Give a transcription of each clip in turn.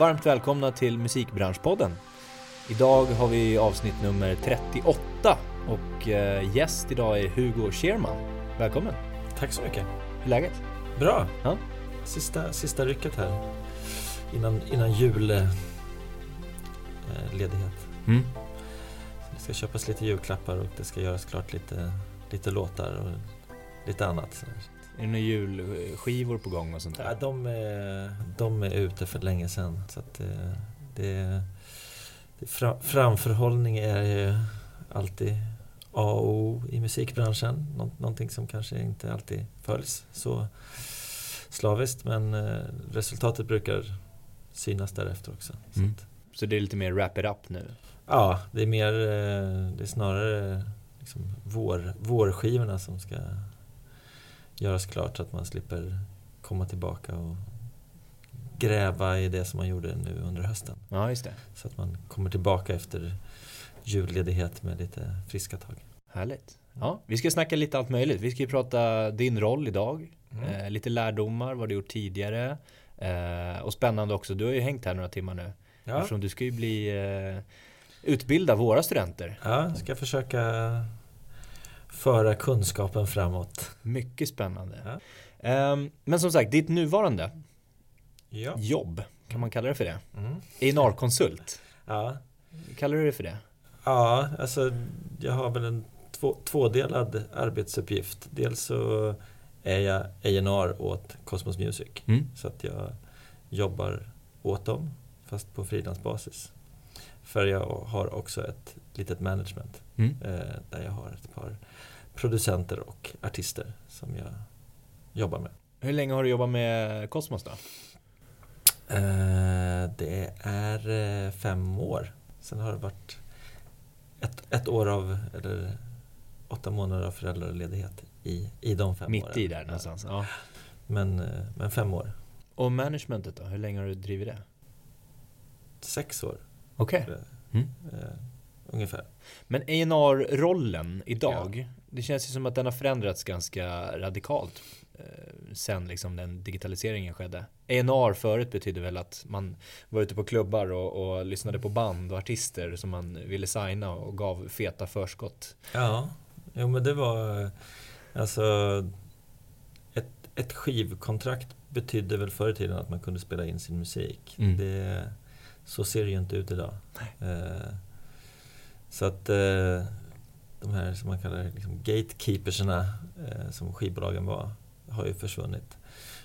Varmt välkomna till Musikbranschpodden. Idag har vi avsnitt nummer 38 och eh, gäst idag är Hugo Scherman. Välkommen! Tack så mycket. Hur är läget? Bra. Ja. Sista, sista rycket här. Innan, innan julledighet. Mm. Det ska köpas lite julklappar och det ska göras klart lite, lite låtar och lite annat. Är det några julskivor på gång och sånt Ja, där? de, är, de är ute för länge sedan. Så att det, det, det, fra- framförhållning är ju alltid A och O i musikbranschen. Nå, någonting som kanske inte alltid följs så slaviskt men eh, resultatet brukar synas därefter också. Så Mm. att, Så det är lite mer wrap it up nu? ja, det är mer, eh, det är snarare liksom vår, vårskivorna som ska göras klart så att man slipper komma tillbaka och gräva i det som man gjorde nu under hösten. Ja, just det. Så att man kommer tillbaka efter julledighet med lite friska tag. Härligt. Ja, vi ska snacka lite allt möjligt. Vi ska ju prata din roll idag, eh, lite lärdomar, vad du gjort tidigare eh, och spännande också. Du har ju hängt här några timmar nu Ja, eftersom du ska ju bli eh, utbilda våra studenter. ja ska försöka föra kunskapen framåt. Mycket spännande. Ja. Ehm, men som sagt, ditt nuvarande Ja. jobb, kan man kalla det för det? Mm. A&R-konsult, Ja. kallar du det för det? ja, alltså jag har väl en två, tvådelad arbetsuppgift. Dels så är jag A&R åt Cosmos Music. Mm. Så att jag jobbar åt dem, fast på frilansbasis. För jag har också ett litet management Mm. eh, där jag har ett par producenter och artister som jag jobbar med. Hur länge har du jobbat med Cosmos då? Eh, det är eh, fem år. Sen har det varit ett, ett år av, eller åtta månader av föräldraledighet i, i de fem Mitt åren. i där någonstans. Ja. Men, men fem år. Och managementet då? Hur länge har du drivit det? Sex år, Okej. jag. Mm. Ungefär. Men A&R-rollen idag, det känns ju som att den har förändrats ganska radikalt eh, sen liksom den digitaliseringen skedde. A&R förut betydde väl att man var ute på klubbar och, och lyssnade på band och artister som man ville signa och gav feta förskott. Ja, jo men det var alltså ett, ett skivkontrakt betydde väl förr i tiden att man kunde spela in sin musik. Mm. Det, så ser det ju inte ut idag. Eh, så att eh, de här som man kallar liksom gatekeeperserna eh, som skivbolagen var har ju försvunnit.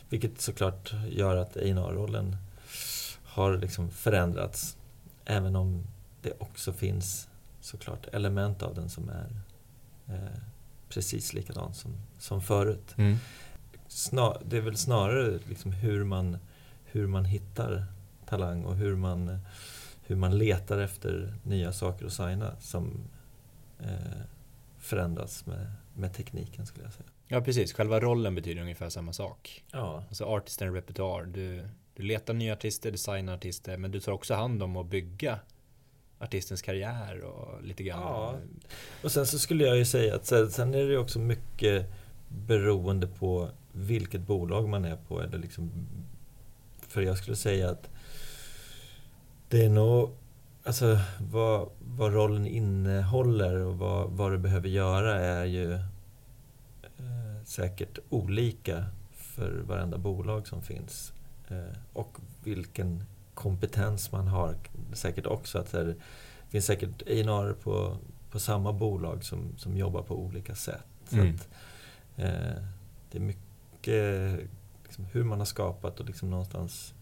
Vilket såklart gör att A&R-rollen har liksom förändrats. Även om det också finns såklart element av den som är eh, precis likadan som, som förut. Snar, det är väl snarare liksom hur, man, hur man hittar talang och hur man, hur man letar efter nya saker att signa som eh, förändras med, med tekniken skulle jag säga. Ja precis, själva rollen betyder ungefär samma sak. Ja, Alltså artist and repertoar. Du, du letar nya artister, du signar artister men du tar också hand om att bygga artistens karriär och lite grann. Ja. och sen så skulle jag ju säga att sen, är det också mycket beroende på vilket bolag man är på. Eller liksom, för jag skulle säga att det är nog Alltså vad, vad rollen innehåller och vad, vad du behöver göra är ju eh, säkert olika för varenda bolag som finns. Eh, och vilken kompetens man har säkert också. Att det finns säkert A&R på, på samma bolag som, som jobbar på olika sätt. Så Mm. att, eh, det är mycket liksom, hur man har skapat och liksom någonstans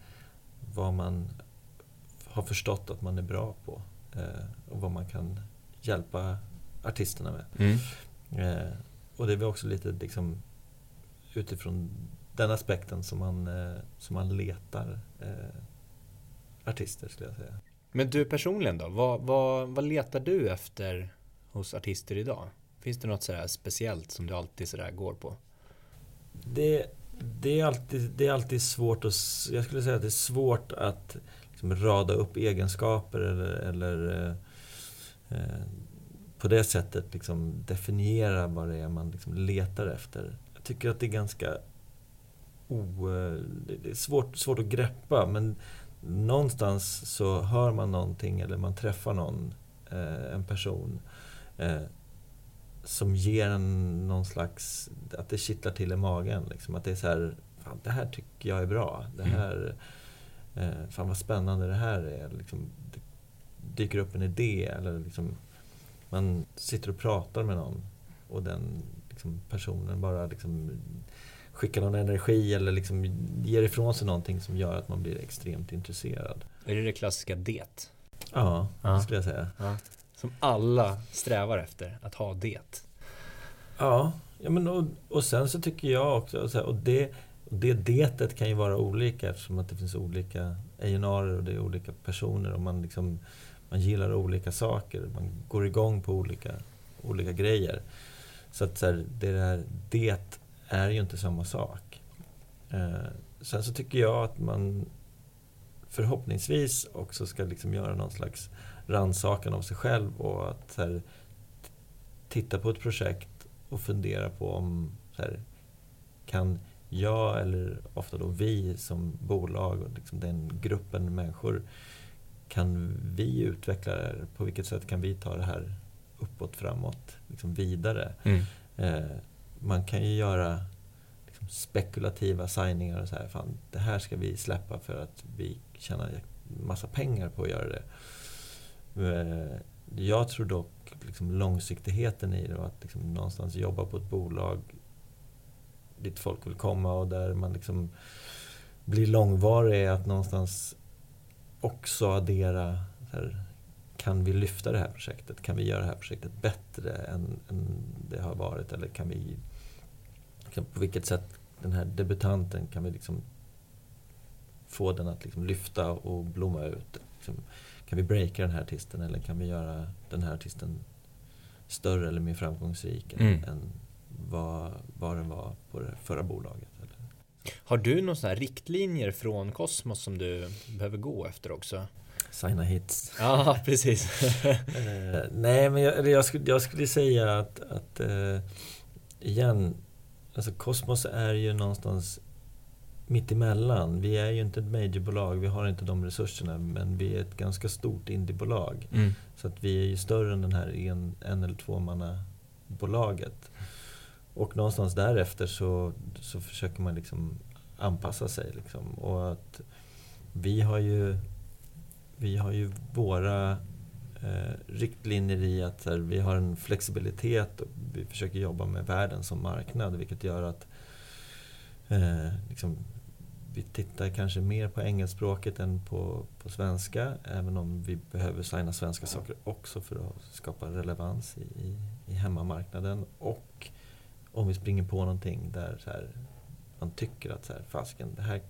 vad man har förstått att man är bra på. Eh, och vad man kan hjälpa artisterna med. Mm. Eh, och det är väl också lite liksom utifrån den aspekten som man, eh, som man letar artister skulle jag säga. Men du personligen då? Vad, vad, vad letar du efter hos artister idag? Finns det något sådär speciellt som du alltid sådär går på? Det, det, är alltid, det är alltid svårt att... Jag skulle säga att det är svårt att liksom rada upp egenskaper eller, eller eh, eh, på det sättet liksom definiera vad det är man liksom letar efter. Jag tycker att det är ganska o, det är svårt, svårt att greppa men någonstans så hör man någonting eller man träffar någon, eh, en person eh, som ger en någon slags, att det kittlar till i magen. Liksom. Att det är så här, fan, det här tycker jag är bra. Det Mm. Eh, fan vad spännande det här är. Liksom, det dyker upp en idé eller liksom, man sitter och pratar med någon och den liksom, personen bara liksom, skickar någon energi eller liksom, ger ifrån sig någonting som gör att man blir extremt intresserad. Är det det klassiska det? Ja, Ja. det skulle jag säga. Som alla strävar efter, att ha det. Ja, ja men och, och sen så tycker jag också, så här, och det, det detet kan ju vara olika eftersom att det finns olika A&R och det är olika personer och man liksom man gillar olika saker, man går igång på olika, olika grejer. Så att så här, det där det är ju inte samma sak. Eh, sen så tycker jag att man förhoppningsvis också ska liksom göra någon slags rannsakan av sig själv och att så här, titta på ett projekt och fundera på om så här, kan jag eller ofta då vi som bolag och liksom den gruppen människor kan vi utveckla det här? På vilket sätt kan vi ta det här uppåt, framåt, liksom vidare? Mm. Eh, man kan ju göra liksom spekulativa signingar och så här. Fan, det här ska vi släppa för att vi tjänar massa pengar på att göra det. Eh, jag tror dock liksom långsiktigheten i det och att liksom någonstans jobba på ett bolag dit folk vill komma och där man liksom blir långvarig är att någonstans också addera här, kan vi lyfta det här projektet? Kan vi göra det här projektet bättre än, än det har varit? Eller kan vi... Kan, på vilket sätt den här debutanten kan vi liksom få den att liksom lyfta och blomma ut? Liksom, kan vi breaka den här artisten eller kan vi göra den här artisten större eller mer framgångsrik Mm. än vad, vad den var på det förra bolaget? Eller? Har du några riktlinjer från Cosmos som du behöver gå efter också? Signa hits. Ja, precis. Eh, nej, men jag, jag, skulle, jag skulle säga att, att eh, igen, alltså Cosmos är ju någonstans mitt emellan. Vi är ju inte ett majorbolag, vi har inte de resurserna, men vi är ett ganska stort indiebolag. Mm. Så att vi är ju större än den här en, en eller två manna bolaget. Och någonstans därefter så, så försöker man liksom anpassa sig. Liksom. Och att vi har ju, vi har ju våra eh, riktlinjer i att här, vi har en flexibilitet och vi försöker jobba med världen som marknad vilket gör att eh, liksom, vi tittar kanske mer på engelskspråket än på, på svenska även om vi behöver signa svenska saker också för att skapa relevans i, i, i hemmamarknaden och om vi springer på någonting där så här, man tycker att så här, fasken, det här,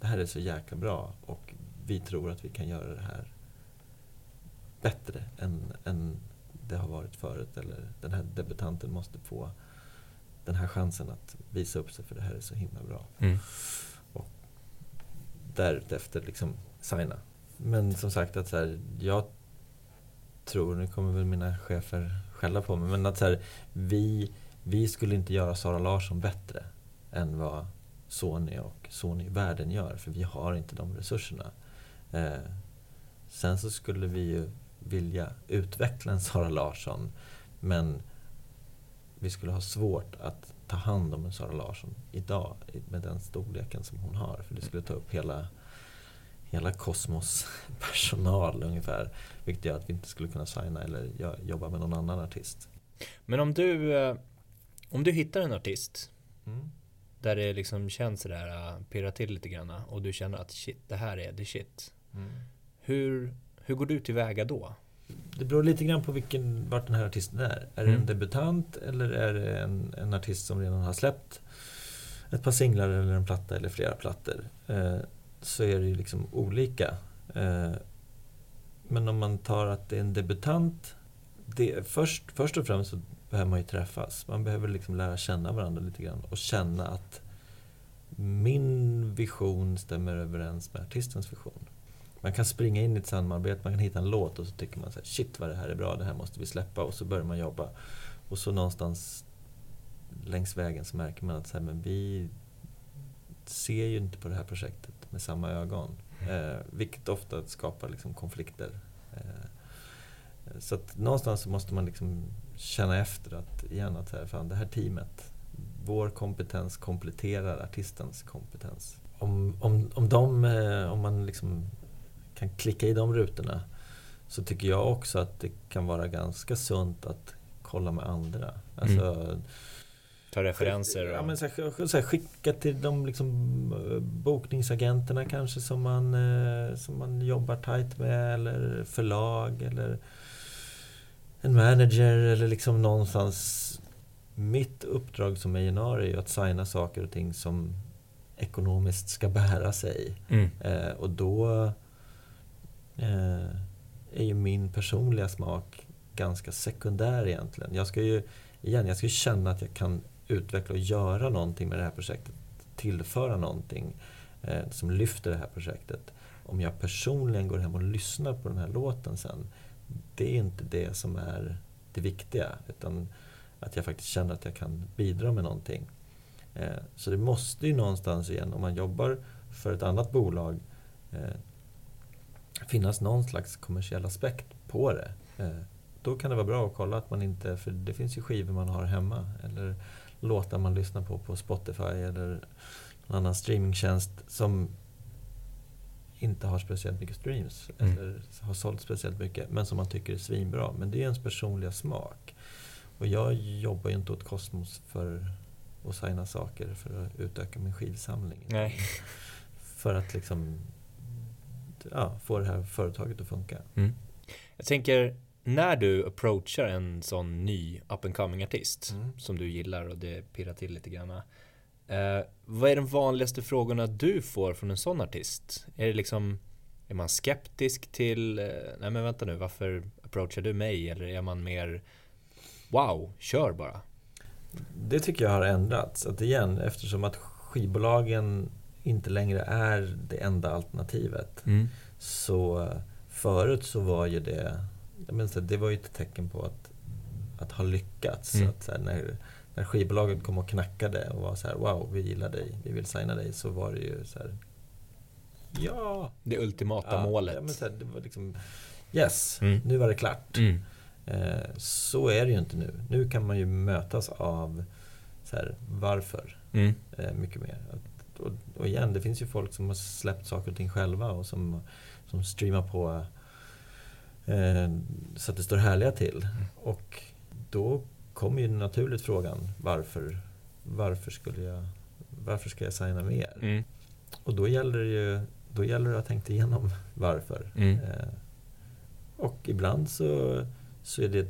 det här är så jäkla bra och vi tror att vi kan göra det här bättre än, än det har varit förut. Eller den här debutanten måste få den här chansen att visa upp sig för det här är så himla bra. Mm. Därefter liksom signa. Men som sagt att så här, jag tror, nu kommer väl mina chefer skälla på mig, men att så här, vi, vi skulle inte göra Sara Larsson bättre än vad Sony och Sony-världen gör, för vi har inte de resurserna. Eh, sen så skulle vi ju vilja utveckla en Sara Larsson, men vi skulle ha svårt att ta hand om en Sara Larsson idag med den storleken som hon har. För det skulle ta upp hela, hela Kosmos personal ungefär. Vilket gör att vi inte skulle kunna signa eller jobba med någon annan artist. Men om du, eh, om du hittar en artist Mm. där det liksom känns sådär, uh, pirrar till lite grann och du känner att shit, det här är the shit. Mm. Hur, hur går du tillväga då? Det beror lite grann på vilken, vart den här artisten är. Är det Mm. en debutant eller är det en, en artist som redan har släppt ett par singlar eller en platta eller flera plattor? Eh, så är det ju liksom olika. Eh, men om man tar att det är en debutant. Det, först, först och främst så behöver man ju träffas. Man behöver liksom lära känna varandra lite grann och känna att min vision stämmer överens med artistens vision. Man kan springa in i ett samarbete, man kan hitta en låt och så tycker man så här, shit vad det här är bra, det här måste vi släppa och så börjar man jobba. Och så någonstans längs vägen så märker man att så här, men vi ser ju inte på det här projektet med samma ögon. Eh, vilket ofta skapar liksom konflikter. Eh, så att någonstans så måste man liksom känna efter att, igen, att här, fan, det här teamet, vår kompetens kompletterar artistens kompetens. Om, om, om, de, eh, om man liksom kan klicka i de rutorna så tycker jag också att det kan vara ganska sunt att kolla med andra. Alltså, mm. Ta referenser? Och... Ja, men så här, så här, skicka till de liksom, eh, bokningsagenterna kanske som man, eh, som man jobbar tajt med eller förlag eller en manager eller liksom någonstans mitt uppdrag som A&R är ju att signa saker och ting som ekonomiskt ska bära sig. Mm. Eh, och då eh, är ju min personliga smak ganska sekundär egentligen. Jag ska ju, igen, jag ska känna att jag kan utveckla och göra någonting med det här projektet. Tillföra någonting eh, som lyfter det här projektet. Om jag personligen går hem och lyssnar på den här låten sen, det är inte det som är det viktiga. Utan att jag faktiskt känner att jag kan bidra med någonting. Eh, så det måste ju någonstans igen, om man jobbar för ett annat bolag, eh, finnas någon slags kommersiell aspekt på det. Eh, då kan det vara bra att kolla att man inte, för det finns ju skivor man har hemma eller låtar man lyssnar på på Spotify eller någon annan streamingtjänst som inte har speciellt mycket streams mm. eller har sålt speciellt mycket men som man tycker är svinbra. Men det är ens personliga smak. Och jag jobbar ju inte åt Cosmos för att signa saker för att utöka min skivsamling. Nej. För att liksom ja, få det här företaget att funka. Mm. Jag tänker, när du approachar en sån ny up and coming artist mm. som du gillar och det pirrar till lite grann. Eh, vad är de vanligaste frågorna du får från en sån artist? Är det liksom Är man skeptisk till eh, Nej men vänta nu, varför approachar du mig? Eller är man mer wow, kör bara. Det tycker jag har ändrats. Att igen, eftersom att skivbolagen inte längre är det enda alternativet. Mm. Så förut så var ju det, jag menar, det var ju ett tecken på att, att ha lyckats. Mm. Att, här, när, när skivbolaget kom och knackade och var så här, wow, vi gillar dig, vi vill signa dig, så var det ju så här, ja! Det ultimata ja, målet. Ja, men så här, det var liksom, yes, mm. nu var det klart. Mm. Eh, så är det ju inte nu. Nu kan man ju mötas av så här, varför mm. Eh, mycket mer. Och, och, igen, det finns ju folk som har släppt saker och ting själva och som, som streamar på eh, så att det står härliga till. Mm. Och då kommer ju naturligt frågan varför, varför, skulle jag, varför ska jag signa mer? Mm. Och då gäller det ju då gäller det att tänka igenom varför. Mm. Eh, och ibland så så är det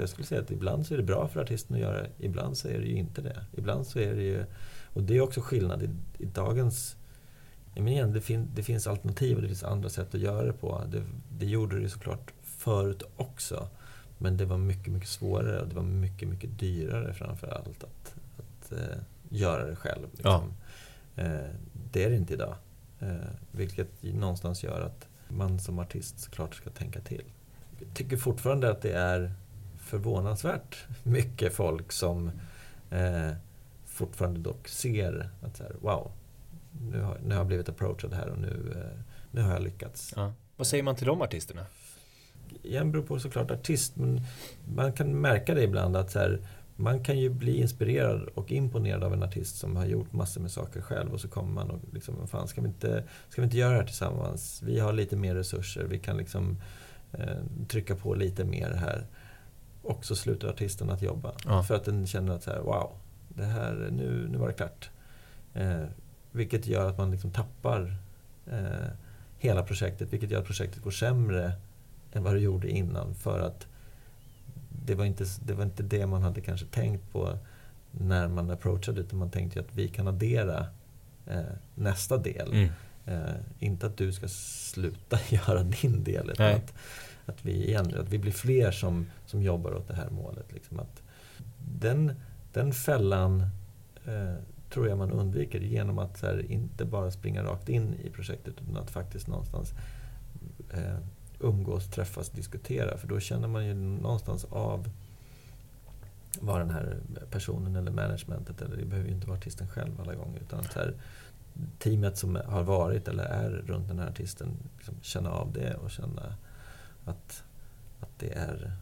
jag skulle säga att ibland så är det bra för artisten att göra det, ibland så är det ju inte det. Ibland så är det ju, och det är också skillnad i, i dagens... Men igen, det, fin, det finns alternativ och det finns andra sätt att göra det på. Det, det gjorde det såklart förut också. Men det var mycket, mycket svårare och det var mycket, mycket dyrare framför allt att, att uh, göra det själv. Liksom. Ja. Uh, det är det inte idag. Uh, vilket någonstans gör att man som artist såklart ska tänka till. Jag tycker fortfarande att det är förvånansvärt mycket folk som eh, fortfarande dock ser att så här, wow, nu har, nu har jag blivit approachad här och nu, eh, nu har jag lyckats. Ja. Vad säger man till de artisterna? Igen beror på såklart artist, men man kan märka det ibland att så här, man kan ju bli inspirerad och imponerad av en artist som har gjort massor med saker själv och så kommer man och liksom, fan ska vi inte, ska vi inte göra det här tillsammans? Vi har lite mer resurser, vi kan liksom eh, trycka på lite mer här. Och så slutar artisten att jobba. Ja. För att den känner att så här, wow, det här, nu, nu var det klart. Eh, vilket gör att man liksom tappar eh, hela projektet, vilket gör att projektet går sämre än vad det gjorde innan. För att det var, inte, det var inte det man hade kanske tänkt på när man approachade utan man tänkte att vi kan addera eh, nästa del. Mm. Eh, inte att du ska sluta göra din del utan att, att, vi igen, att vi blir fler som, som jobbar åt det här målet. Liksom att den, den fällan eh, tror jag man undviker genom att här, inte bara springa rakt in i projektet utan att faktiskt någonstans eh, umgås, träffas, diskutera. För då känner man ju någonstans av vara den här personen eller managementet. Eller det behöver ju inte vara artisten själv alla gånger. Utan så här, teamet som har varit eller är runt den här artisten liksom känna av det och känna att, att, det, är,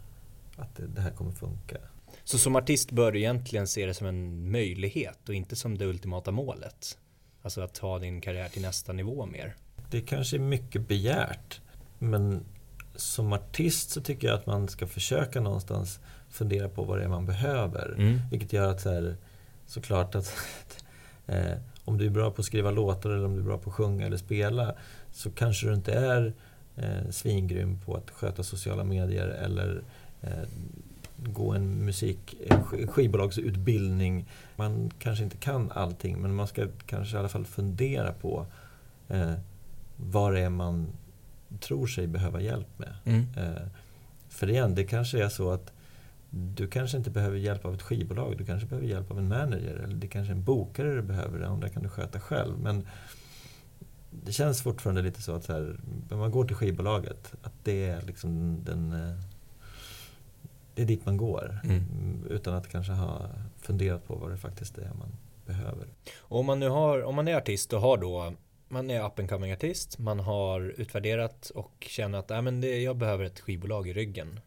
att det, det här kommer funka. Så som artist bör du egentligen se det som en möjlighet och inte som det ultimata målet? Alltså att ta din karriär till nästa nivå mer? Det kanske är mycket begärt. Men som artist så tycker jag att man ska försöka någonstans fundera på vad det är man behöver. Mm. Vilket gör att så här, såklart att eh, om du är bra på att skriva låtar eller om du är bra på att sjunga eller spela så kanske du inte är eh, svingrym på att sköta sociala medier eller eh, gå en musik, skivbolagsutbildning. Man kanske inte kan allting men man ska kanske i alla fall fundera på eh, vad det är man tror sig behöva hjälp med. Mm. Eh, för igen, det kanske är så att du kanske inte behöver hjälp av ett skivbolag, du kanske behöver hjälp av en manager eller det kanske är en bokare du behöver, det andra kan du sköta själv. Men det känns fortfarande lite så att så här, när man går till skivbolaget, att det är liksom den... Eh, det är dit man går. Mm. Utan att kanske ha funderat på vad det faktiskt är man behöver. Och om man nu har, om man är artist och har då man är up and coming artist, man har utvärderat och känner att äh, men det, jag behöver ett skivbolag i ryggen.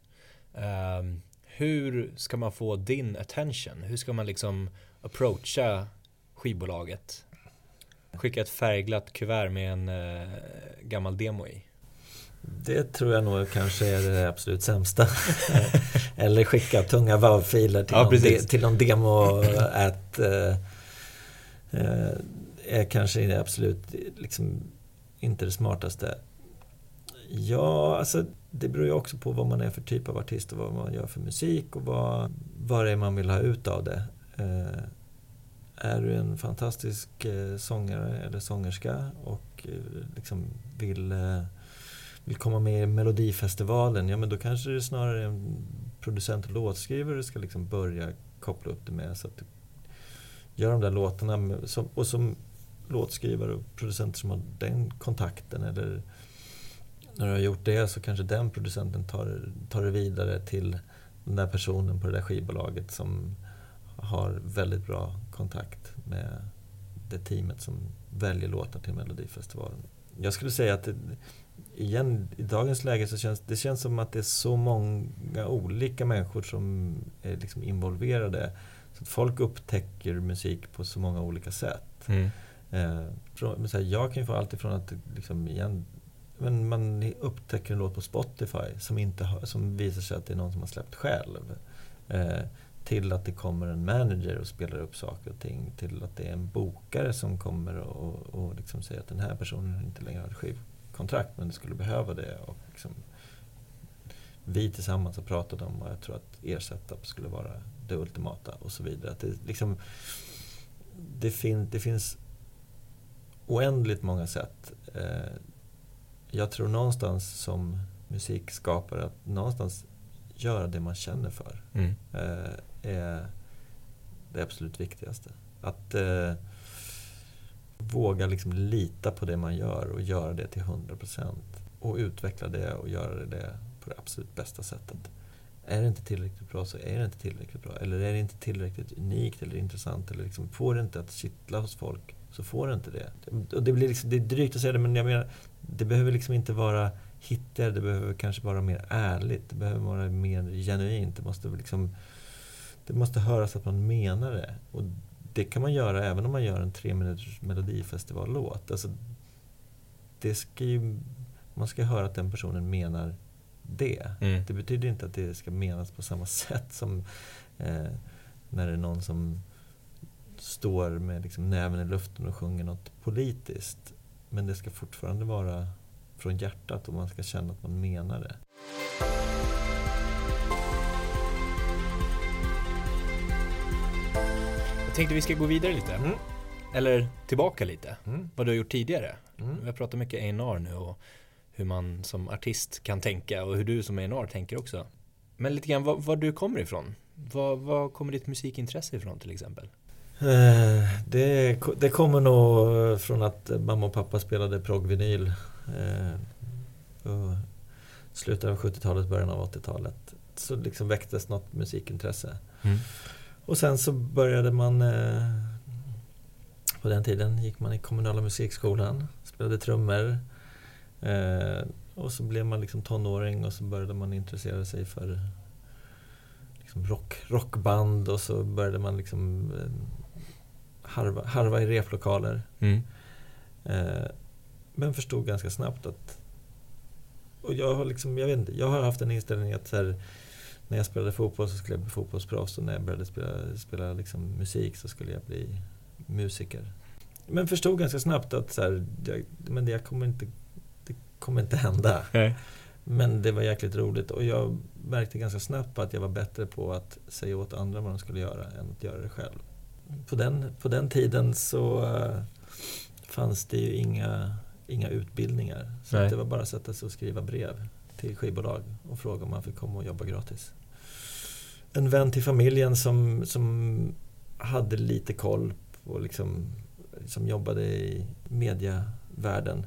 Um, hur ska man få din attention? Hur ska man liksom approacha skivbolaget? Skicka ett färgglatt kuvert med en uh, gammal demo i? Det tror jag nog kanske är det absolut sämsta. Eller skicka tunga WAV-filer till, ja, någon de, till någon demo att uh, uh, är kanske det absolut liksom, inte det smartaste. Ja, alltså det beror ju också på vad man är för typ av artist och vad man gör för musik och vad, vad det är man vill ha ut av det. Eh, är du en fantastisk eh, sångare eller sångerska och eh, liksom vill, eh, vill komma med i Melodifestivalen, ja men då kanske det är snarare en producent och låtskrivare du ska liksom börja koppla upp det med. Så att du gör de där låtarna med, som, och som låtskrivare och producenter som har den kontakten eller när du har gjort det så kanske den producenten tar, tar det vidare till den där personen på det där skivbolaget som har väldigt bra kontakt med det teamet som väljer låtar till Melodifestivalen. Jag skulle säga att det, igen, i dagens läge så känns det känns som att det är så många olika människor som är liksom involverade. Så att folk upptäcker musik på så många olika sätt. Mm. Eh, men så här, jag kan ju få allt ifrån att liksom, igen, men man upptäcker en låt på Spotify som, inte har, som visar sig att det är någon som har släppt själv. Eh, till att det kommer en manager och spelar upp saker och ting. Till att det är en bokare som kommer och, och liksom säger att den här personen inte längre har ett skivkontrakt men det skulle behöva det. Och liksom, vi tillsammans har pratat om vad jag tror att er setup skulle vara det ultimata och så vidare. Att det, liksom, det, fin, det finns oändligt många sätt. Eh, jag tror någonstans som musikskapare att någonstans göra det man känner för mm. Eh, är det absolut viktigaste. Att eh, våga liksom lita på det man gör och göra det till 100% och utveckla det och göra det på det absolut bästa sättet. Är det inte tillräckligt bra så är det inte tillräckligt bra. Eller är det inte tillräckligt unikt eller intressant eller liksom får det inte att kittla hos folk så får det inte det. Och det, blir liksom, det är drygt att säga det men jag menar, det behöver liksom inte vara hittigare, det behöver kanske vara mer ärligt, det behöver vara mer genuint. Det måste, liksom, det måste höras att man menar det. Och det kan man göra även om man gör en tre minuters melodifestivallåt. Alltså, det ska ju, man ska höra att den personen menar det. Mm. Det betyder inte att det ska menas på samma sätt som eh, när det är någon som står med liksom näven i luften och sjunger något politiskt. Men det ska fortfarande vara från hjärtat och man ska känna att man menar det. Jag tänkte vi ska gå vidare lite. Mm. Eller tillbaka lite. Mm. Vad du har gjort tidigare. Mm. Vi har pratat mycket A&R nu och hur man som artist kan tänka och hur du som A&R tänker också. Men lite grann var, var du kommer ifrån. Var, var kommer ditt musikintresse ifrån till exempel? Eh, det, det kommer nog från att mamma och pappa spelade proggvinyl. Eh, slutet av 70-talet, början av 80-talet. så liksom väcktes något musikintresse. Mm. Och sen så började man eh, På den tiden gick man i kommunala musikskolan, spelade trummor. Eh, och så blev man liksom tonåring och så började man intressera sig för liksom rock, rockband och så började man liksom eh, harva, harva i replokaler. Mm. Eh, men förstod ganska snabbt att... Och jag har liksom, jag vet inte, jag har haft en inställning att här, när jag spelade fotboll så skulle jag bli fotbollsproffs och när jag började spela, spela liksom musik så skulle jag bli musiker. Men förstod ganska snabbt att så här, jag, men det, kommer inte, det kommer inte hända. Nej. Men det var jäkligt roligt och jag märkte ganska snabbt på att jag var bättre på att säga åt andra vad de skulle göra än att göra det själv. På den, på den tiden så uh, fanns det ju inga, inga utbildningar. Så det var bara att sätta sig och skriva brev till skivbolag och fråga om man fick komma och jobba gratis. En vän till familjen som, som hade lite koll på liksom, som jobbade i mediavärlden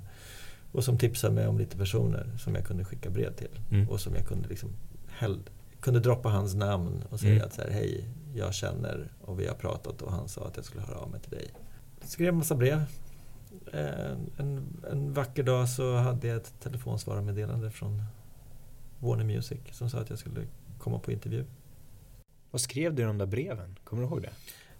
och som tipsade mig om lite personer som jag kunde skicka brev till. Mm. Och som jag kunde liksom häll, kunde droppa hans namn och säga Mm. att så här, hej, jag känner och vi har pratat och han sa att jag skulle höra av mig till dig. Skrev massa brev. En, en vacker dag så hade jag ett telefonsvararmeddelande från Warner Music som sa att jag skulle komma på intervju. Vad skrev du i de där breven? Kommer du ihåg det?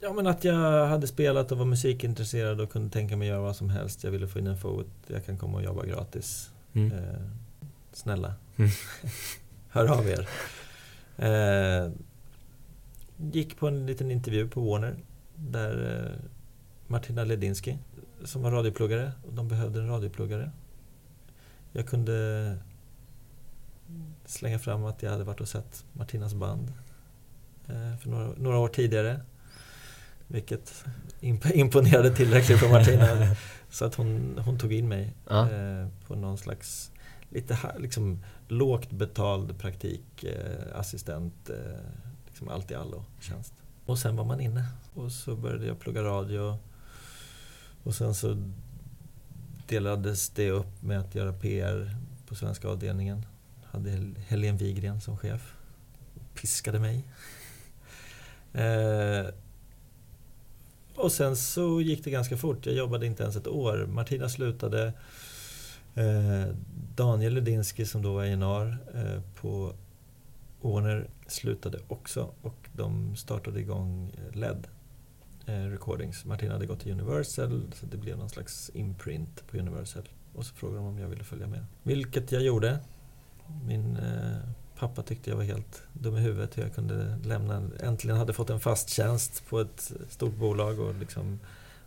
Ja men att jag hade spelat och var musikintresserad och kunde tänka mig göra vad som helst. Jag ville få in en fot, jag kan komma och jobba gratis. Mm. Eh, snälla, Mm. hör av er. Eh, gick på en liten intervju på Warner där eh, Martina Ledinski som var radiopluggare och de behövde en radiopluggare. Jag kunde slänga fram att jag hade varit och sett Martinas band eh, för några, några år tidigare. Vilket imp- imponerade tillräckligt för Martina så att hon, hon tog in mig Ja. eh, på någon slags lite liksom, lågt betald praktikassistent, eh, liksom allt i allo tjänst. Och sen var man inne och så började jag plugga radio och sen så delades det upp med att göra PR på svenska avdelningen. Hade Hel- Helene Wigren som chef. Piskade mig. Eh, och sen så gick det ganska fort. Jag jobbade inte ens ett år. Martina slutade. Eh, Daniel Ledinski som då var A&R eh, på Warner slutade också och de startade igång eh, LED Recordings. Martin hade gått till Universal så det blev någon slags imprint på Universal. Och så frågade de om jag ville följa med. Vilket jag gjorde. Min eh, pappa tyckte jag var helt dum i huvudet hur jag kunde lämna, äntligen hade fått en fast tjänst på ett stort bolag och liksom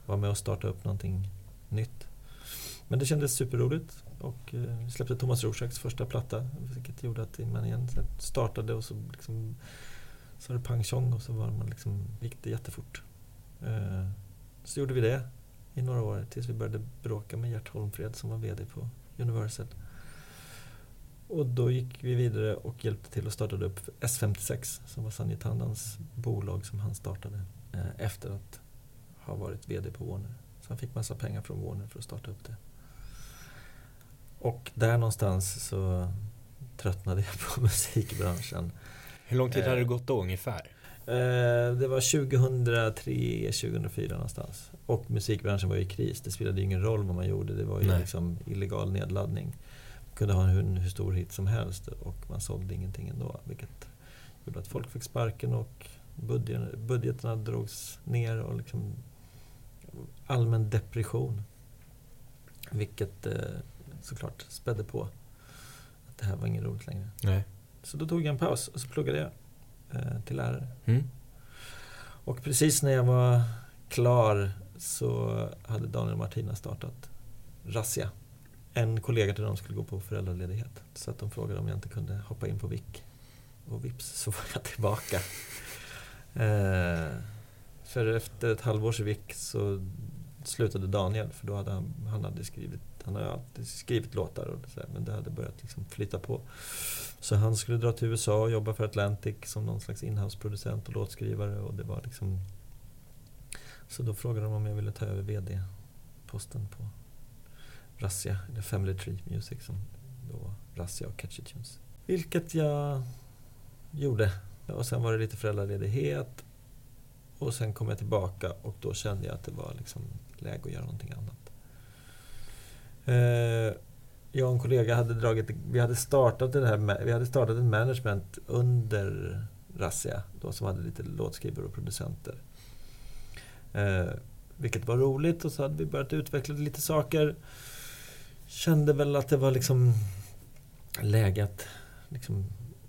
vara med och starta upp någonting nytt. Men det kändes superroligt och eh, vi släppte Thomas Rorschachs första platta vilket gjorde att man igen startade och så liksom så var det pang tjong och så var man liksom, gick det jättefort. Eh, Så gjorde vi det i några år tills vi började bråka med Gert Holmfred som var VD på Universal. Och då gick vi vidare och hjälpte till att starta upp S56 som var Sanji Tandans bolag som han startade eh, efter att ha varit VD på Warner. Så han fick massa pengar från Warner för att starta upp det. Och där någonstans så tröttnade jag på musikbranschen. Hur lång tid Eh. hade det gått då ungefär? Eh, Det var 2003, 2004 någonstans. Och musikbranschen var i kris. Det spelade ingen roll vad man gjorde. Det var ju Nej. liksom illegal nedladdning. Man kunde ha en hur, stor hit som helst och man sålde ingenting ändå. Vilket gjorde att folk fick sparken och budget, budgeterna drogs ner och liksom allmän depression. Vilket eh, såklart spädde på att det här var inget roligt längre. Nej. Så då tog jag en paus och så pluggade jag eh, till lärare. Mm. Och precis när jag var klar så hade Daniel och Martina startat Razzia. En kollega till dem skulle gå på föräldraledighet. Så att de frågade om jag inte kunde hoppa in på VIK. Och vips så var jag tillbaka. Eh, för efter ett halvårs VIK så slutade Daniel för då hade han, han hade skrivit han har ju alltid skrivit låtar och så här, men det hade börjat liksom flytta på. Så han skulle dra till USA och jobba för Atlantic som någon slags inhouse-producent och låtskrivare och det var liksom Så då frågade de om jag ville ta över VD-posten på Razzia, eller Family Tree Music som då var Razzia och Catchy Tunes. Vilket jag gjorde. Och sen var det lite föräldraledighet. Och sen kom jag tillbaka och då kände jag att det var liksom läge att göra någonting annat. Eh, jag och en kollega hade dragit, vi hade startat, det här, vi hade startat en management under Razzia, då som hade lite låtskrivare och producenter. Eh, vilket var roligt och så hade vi börjat utveckla lite saker. Kände väl att det var liksom läge att liksom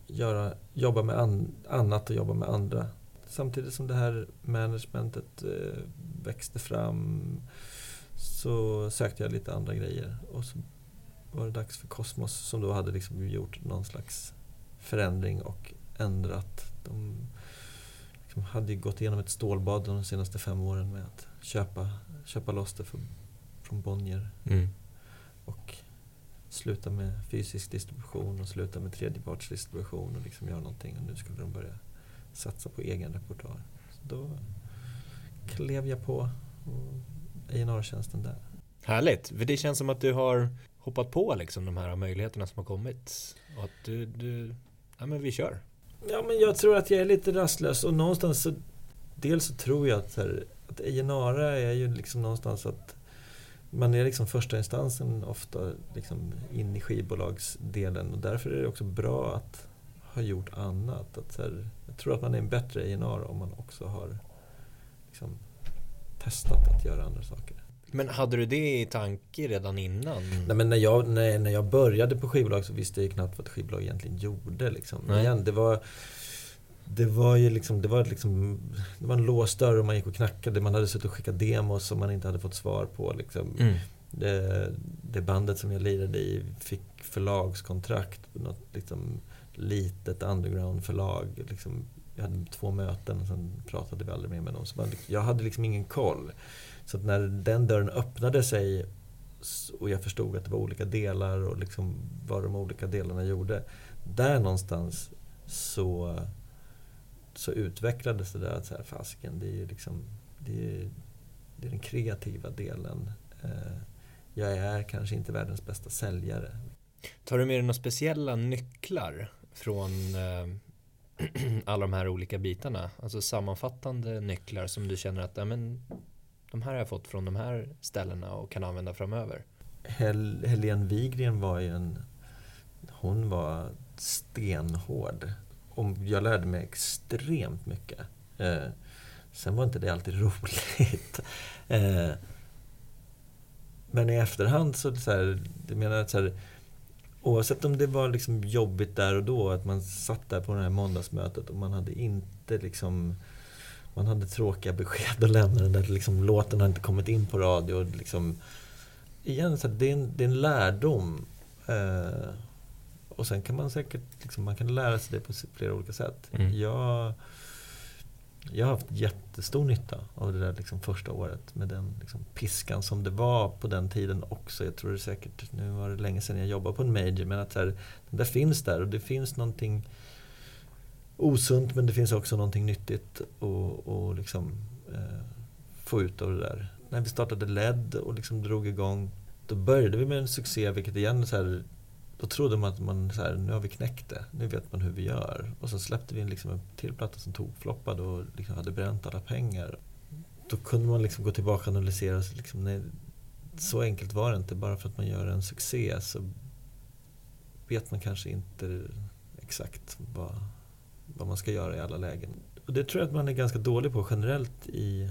göra, jobba med an, annat och jobba med andra. Samtidigt som det här managementet eh, växte fram så sökte jag lite andra grejer. Och så var det dags för Cosmos som då hade liksom gjort någon slags förändring och ändrat. De liksom hade gått igenom ett stålbad de senaste fem åren med att köpa, köpa loss det för, från Bonnier. Mm. Och sluta med fysisk distribution och sluta med tredjepartsdistribution och liksom göra någonting. Och nu skulle de börja satsa på egen repertoar. Så då klev jag på A&R-tjänsten där. Härligt, för det känns som att du har hoppat på liksom de här möjligheterna som har kommit. Och att du, du ja men vi kör. Ja men jag tror att jag är lite rastlös och någonstans så Dels så tror jag att, här, att A&R är ju liksom någonstans att man är liksom första instansen ofta liksom in i skivbolagsdelen och därför är det också bra att ha gjort annat. Att här, jag tror att man är en bättre A&R om man också har liksom testat att göra andra saker. Men hade du det i tanke redan innan? Nej, men när, jag, när, när jag började på skivbolag så visste jag knappt vad ett skivbolag egentligen gjorde. Liksom. Igen, det var det var ju liksom, det var liksom, det var en låst dörr och man gick och knackade. Man hade suttit och skickat demos som man inte hade fått svar på. Liksom. Mm. Det, det, bandet som jag lirade i fick förlagskontrakt på något liksom, litet underground-förlag. Liksom, jag hade två möten och sen pratade vi aldrig mer med dem. Så jag hade liksom ingen koll. Så när den dörren öppnade sig och jag förstod att det var olika delar och liksom vad de olika delarna gjorde. Där någonstans så så utvecklades det där att så här, fasken, det är liksom det är, det är den kreativa delen. Eh, jag är kanske inte världens bästa säljare. Tar du med dig några speciella nycklar från eh, alla de här olika bitarna? Alltså sammanfattande nycklar som du känner att ja, men, de här har jag fått från de här ställena och kan använda framöver. Hel Helene Wigren var ju en... Hon var stenhård och jag lärde mig extremt mycket. Eh, sen var inte det alltid roligt. eh, men i efterhand så, så här, jag menar så här, oavsett om det var liksom jobbigt där och då, att man satt där på det här måndagsmötet och man hade inte liksom man hade tråkiga besked att lämna. Den där liksom, låten har inte kommit in på radio. Liksom, igen, så det, är en, det är en lärdom. Eh, och sen kan man säkert liksom, man kan lära sig det på flera olika sätt. Mm. Jag, jag har haft jättestor nytta av det där liksom första året med den liksom piskan som det var på den tiden också. Jag tror det säkert, nu var det länge sedan jag jobbade på en major, men att här, den där finns där och det finns någonting osunt men det finns också någonting nyttigt och, och liksom, eh, få ut av det där. När vi startade LED och liksom drog igång, då började vi med en succé, vilket igen så här, då trodde man att man, så här, nu har vi knäckt det, nu vet man hur vi gör. Och så släppte vi liksom en till platta som tog floppade och liksom hade bränt alla pengar. Då kunde man liksom gå tillbaka och analysera. Så, liksom, nej, så enkelt var det inte. Bara för att man gör en succé så vet man kanske inte exakt vad, vad man ska göra i alla lägen. Och det tror jag att man är ganska dålig på generellt i,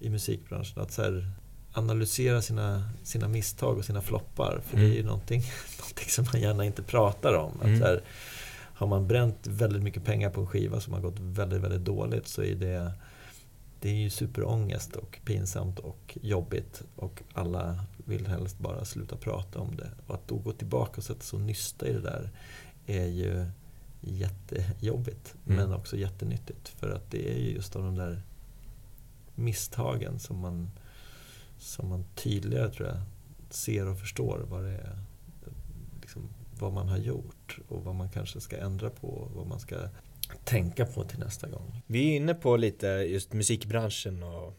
i musikbranschen. Att så här, analysera sina, sina misstag och sina floppar. För mm. det är ju någonting, någonting som man gärna inte pratar om. Att mm. här, har man bränt väldigt mycket pengar på en skiva som har gått väldigt, väldigt dåligt så är det, det är ju superångest och pinsamt och jobbigt. Och alla vill helst bara sluta prata om det. Och att då gå tillbaka och sätta sig och nysta i det där är ju jättejobbigt. Mm. Men också jättenyttigt. För att det är ju just av de där misstagen som man som man tydligare tror jag ser och förstår vad det är liksom, vad man har gjort och vad man kanske ska ändra på och vad man ska tänka på till nästa gång. Vi är inne på lite just musikbranschen och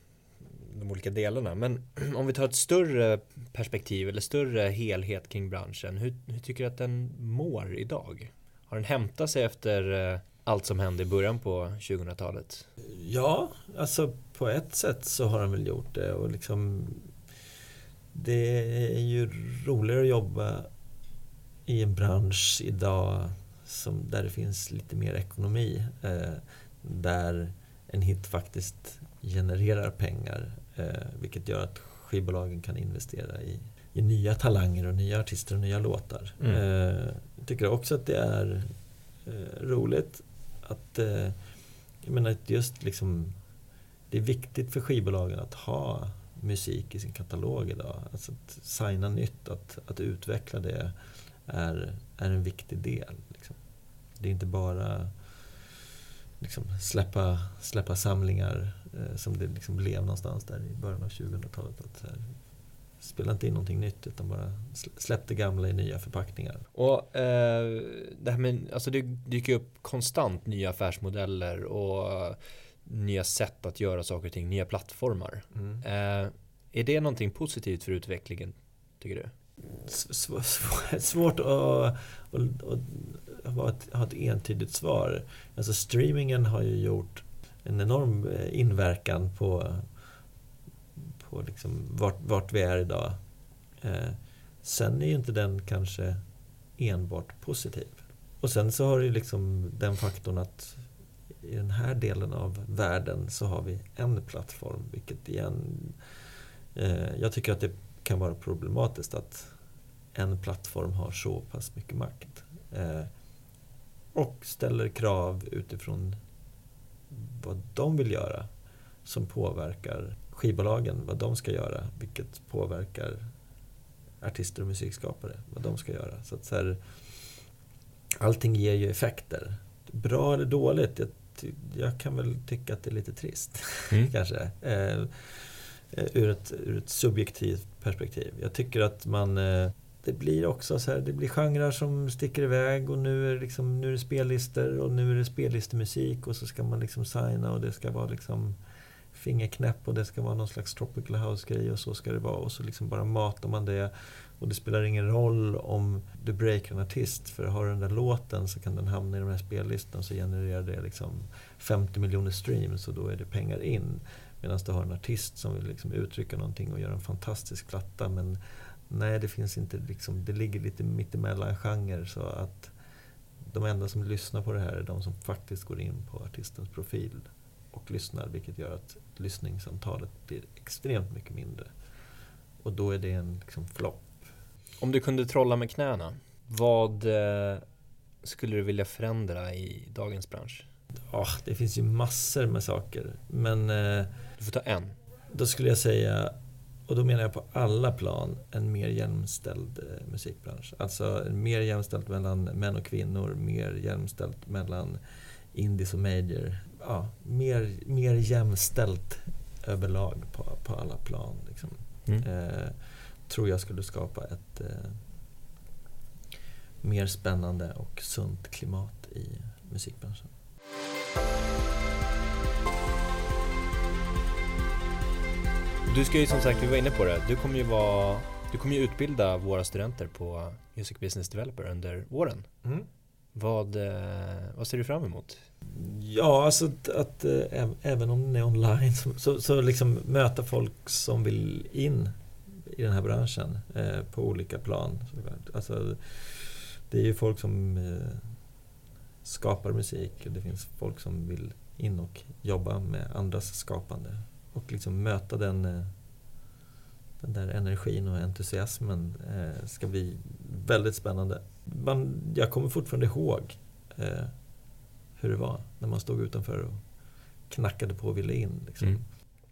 de olika delarna men om vi tar ett större perspektiv eller större helhet kring branschen hur, hur tycker du att den mår idag? Har den hämtat sig efter eh, allt som hände i början på 2000-talet? Ja, alltså på ett sätt så har han väl gjort det och liksom Det är ju roligare att jobba i en bransch idag som, där det finns lite mer ekonomi. Eh, där en hit faktiskt genererar pengar. Eh, vilket gör att skivbolagen kan investera i, i nya talanger och nya artister och nya låtar. Mm. Eh, jag tycker också att det är eh, roligt att eh, jag menar just liksom det är viktigt för skivbolagen att ha musik i sin katalog idag. Alltså att signa nytt, att, att utveckla det är, är en viktig del. Liksom. Det är inte bara liksom, släppa, släppa samlingar eh, som det liksom blev någonstans där i början av 2000-talet. Att, här, spela inte in någonting nytt utan bara släpp det gamla i nya förpackningar. Och eh, det här med, alltså det dyker upp konstant nya affärsmodeller och nya sätt att göra saker och ting, nya plattformar. Mm. Eh, är det någonting positivt för utvecklingen, tycker du? svårt att, att, att ha ett entydigt svar. Alltså streamingen har ju gjort en enorm eh, inverkan på, på liksom vart, vart vi är idag. Eh, sen är ju inte den kanske enbart positiv. Och sen så har du liksom den faktorn att i den här delen av världen så har vi en plattform, vilket igen... Eh, jag tycker att det kan vara problematiskt att en plattform har så pass mycket makt. Eh, och ställer krav utifrån vad de vill göra som påverkar skivbolagen, vad de ska göra, vilket påverkar artister och musikskapare, vad de ska göra. Så att så här, allting ger ju effekter. Bra eller dåligt? Jag, jag kan väl tycka att det är lite trist, mm. kanske. Eh, Eh, ur ett, ur ett subjektivt perspektiv. Jag tycker att man eh, det blir också så här, det blir genrer som sticker iväg och nu är det, liksom, nu är det spellistor och nu är det spellistemusik och så ska man liksom signa och det ska vara liksom fingerknäpp och det ska vara någon slags tropical house-grej och så ska det vara och så liksom bara matar man det och det spelar ingen roll om du breakar en artist för har du den där låten så kan den hamna i de här spellistorna så genererar det liksom 50 miljoner streams och då är det pengar in. Medan du har en artist som vill liksom uttrycka någonting och göra en fantastisk platta. Men nej, det finns inte liksom, det ligger lite mittemellan genrer så att de enda som lyssnar på det här är de som faktiskt går in på artistens profil och lyssnar, vilket gör att lyssningsantalet blir extremt mycket mindre. Och då är det en liksom flopp. Om du kunde trolla med knäna, vad eh, skulle du vilja förändra i dagens bransch? Ja, det finns ju massor med saker. Men... Eh, du får ta en. Då skulle jag säga, och då menar jag på alla plan, en mer jämställd eh, musikbransch. Alltså mer jämställt mellan män och kvinnor, mer jämställt mellan indies och major. Ja, mer, mer jämställt överlag på, på alla plan. Liksom. Mm. Eh, tror jag skulle skapa ett eh, mer spännande och sunt klimat i musikbranschen. Du ska ju som sagt, vi var inne på det, du kommer ju, vara, du kommer ju utbilda våra studenter på Music Business Developer under våren. Mm. Vad, eh, vad ser du fram emot? Ja, alltså att, att äh, även om den är online så, så, så liksom möta folk som vill in i den här branschen eh, på olika plan. Alltså, det är ju folk som eh, skapar musik och det finns folk som vill in och jobba med andras skapande och liksom möta den, eh, den där energin och entusiasmen eh, ska bli väldigt spännande. Man, jag kommer fortfarande ihåg eh, hur det var när man stod utanför och knackade på och ville in. Liksom. Mm.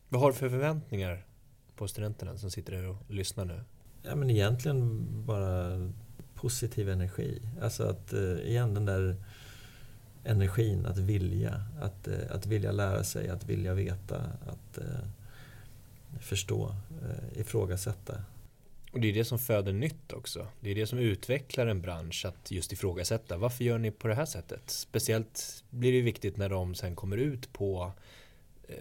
Vad har du för förväntningar på studenterna som sitter där och lyssnar nu? Ja, men egentligen bara positiv energi. Alltså att, igen, den där energin att vilja. Att, eh, att vilja lära sig, att vilja veta, att eh, förstå, eh, ifrågasätta. Och det är det som föder nytt också. Det är det som utvecklar en bransch att just ifrågasätta. Varför gör ni på det här sättet? Speciellt blir det viktigt när de sen kommer ut på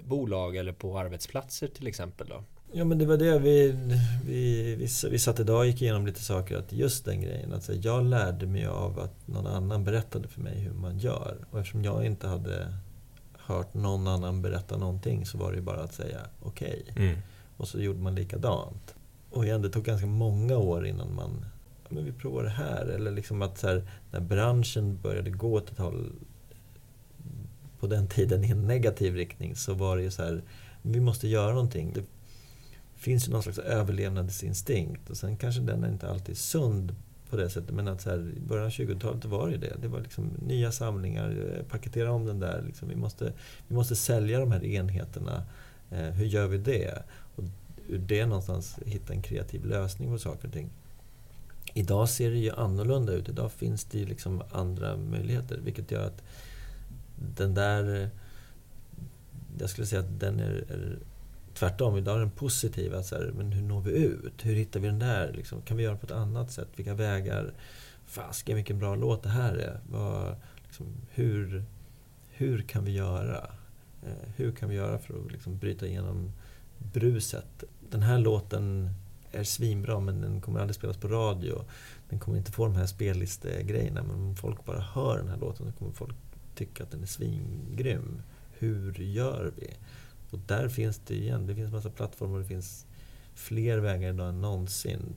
bolag eller på arbetsplatser till exempel. Då. Ja men det var det vi, vi, vi, vi satt idag och gick igenom lite saker. Att just den grejen, att jag lärde mig av att någon annan berättade för mig hur man gör. Och eftersom jag inte hade hört någon annan berätta någonting så var det ju bara att säga okej. Okay. Mm. Och så gjorde man likadant. Och igen, det tog ganska många år innan man ja, men vi provar det här. Eller liksom att så här, när branschen började gå åt ett håll på den tiden i en negativ riktning så var det ju så här, vi måste göra någonting. Det finns ju någon slags överlevnadsinstinkt och sen kanske den är inte alltid är sund på det sättet. Men att så här, i början av 20-talet var det det. Det var liksom nya samlingar, eh, paketera om den där. Liksom. Vi, måste, vi måste sälja de här enheterna. Eh, hur gör vi det? Och ur det någonstans hitta en kreativ lösning på saker och ting. Idag ser det ju annorlunda ut. Idag finns det ju liksom andra möjligheter. Vilket gör att den där... Eh, jag skulle säga att den är, är tvärtom. Idag är den positiva så här, men hur når vi ut? Hur hittar vi den där? Liksom, kan vi göra på ett annat sätt? Vilka vägar? Fasken vilken bra låt det här är. Vad, liksom, hur, hur kan vi göra? Eh, hur kan vi göra för att liksom, bryta igenom bruset? Den här låten är svinbra men den kommer aldrig spelas på radio. Den kommer inte få de här spellistegrejerna men om folk bara hör den här låten så kommer folk tycka att den är svingrym. Hur gör vi? Och där finns det igen, det finns massa plattformar, det finns fler vägar idag än någonsin.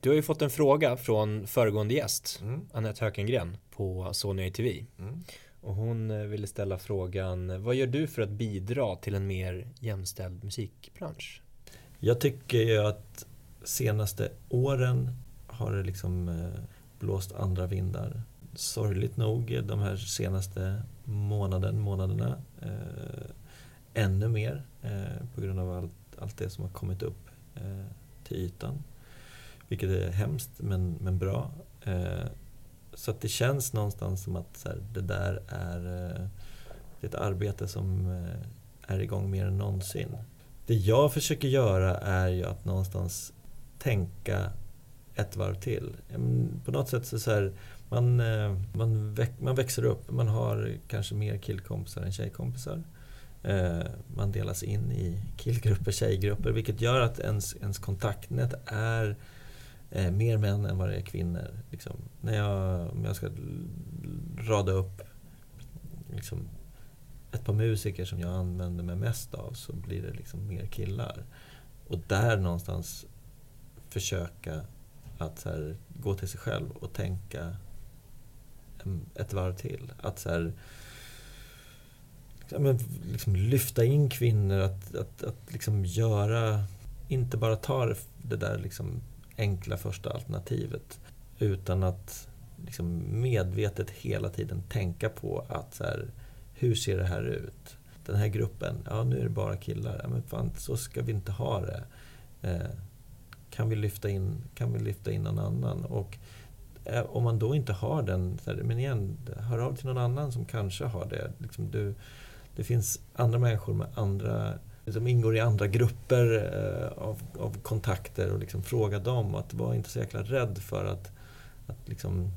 Du har ju fått en fråga från föregående gäst, mm. Anette Hökengren på Sony TV. Mm. Och hon eh, ville ställa frågan, vad gör du för att bidra till en mer jämställd musikbransch? Jag tycker ju att senaste åren har det liksom eh, blåst andra vindar. Sorgligt nog de här senaste månaden, månaderna eh, ännu mer eh, på grund av allt, allt det som har kommit upp eh, till ytan. Vilket är hemskt men, men bra. Eh, så att det känns någonstans som att här, det där är, eh, det är ett arbete som eh, är igång mer än någonsin. Det jag försöker göra är ju att någonstans tänka ett varv till. På något sätt så, så här, man, eh, man, väx, man växer upp, man har kanske mer killkompisar än tjejkompisar. Eh, man delas in i killgrupper, tjejgrupper, vilket gör att ens, ens kontaktnät är eh, mer män än vad det är kvinnor. Liksom, när jag, om jag ska rada upp liksom, ett par musiker som jag använder mig mest av så blir det liksom mer killar. Och där någonstans försöka att här, gå till sig själv och tänka mm, ett varv till. Att så här, ja, men, liksom lyfta in kvinnor, att, att, att liksom göra, inte bara ta det där liksom enkla första alternativet utan att liksom medvetet hela tiden tänka på att så här, hur ser det här ut? Den här gruppen, ja nu är det bara killar. Ja, men fan, så ska vi inte ha det. Eh, kan, vi lyfta in, kan vi lyfta in någon annan? Och eh, om man då inte har den, här, men igen, hör av till någon annan som kanske har det. Liksom du, det finns andra människor med andra som ingår i andra grupper eh, av, av, kontakter och liksom fråga dem. Att vara inte så jäkla rädd för att, att liksom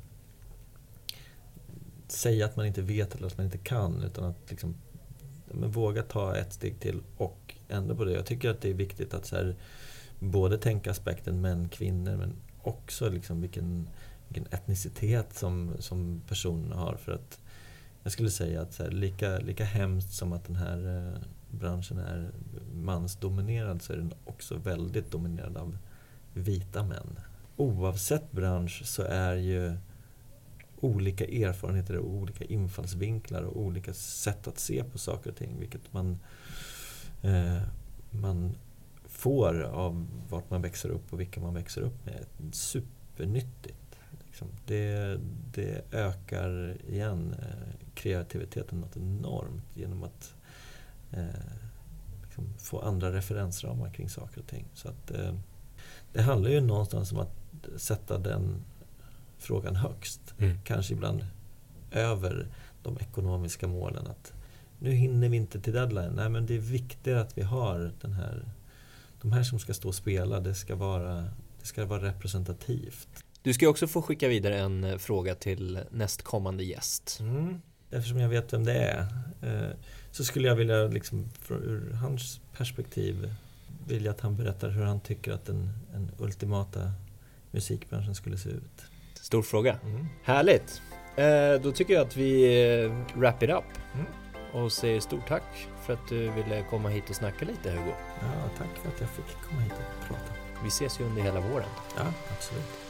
säga att man inte vet eller att man inte kan. Utan att liksom, men våga ta ett steg till och ändra på det. Jag tycker att det är viktigt att så här, både tänka aspekten män, kvinnor men också liksom vilken, vilken etnicitet som, som personen har. För att jag skulle säga att så här, lika, lika hemskt som att den här eh, branschen är mansdominerad så är den också väldigt dominerad av vita män. Oavsett bransch så är ju olika erfarenheter och olika infallsvinklar och olika sätt att se på saker och ting. Vilket man, eh, man får av vart man växer upp och vilka man växer upp med. Supernyttigt. Liksom. Det, det ökar igen eh, kreativiteten något enormt genom att eh, liksom få andra referensramar kring saker och ting. Så att, eh, det handlar ju någonstans om att sätta den frågan högst. Mm. Kanske ibland över de ekonomiska målen. Att nu hinner vi inte till deadline. Nej, men det är viktigt att vi har den här... De här som ska stå och spela, det ska vara, det ska vara representativt. Du ska också få skicka vidare en eh, fråga till nästkommande gäst. Mm. Eftersom jag vet vem det är eh, så skulle jag vilja, liksom, ur hans perspektiv, vill jag att han berättar hur han tycker att den, den ultimata musikbranschen skulle se ut. Stor fråga. Mm. Härligt! Eh, då tycker jag att vi eh, wrap it up Mm. och säger stort tack för att du ville komma hit och snacka lite Hugo. Ja, tack för att jag fick komma hit och prata. Vi ses ju under hela våren. Ja, absolut.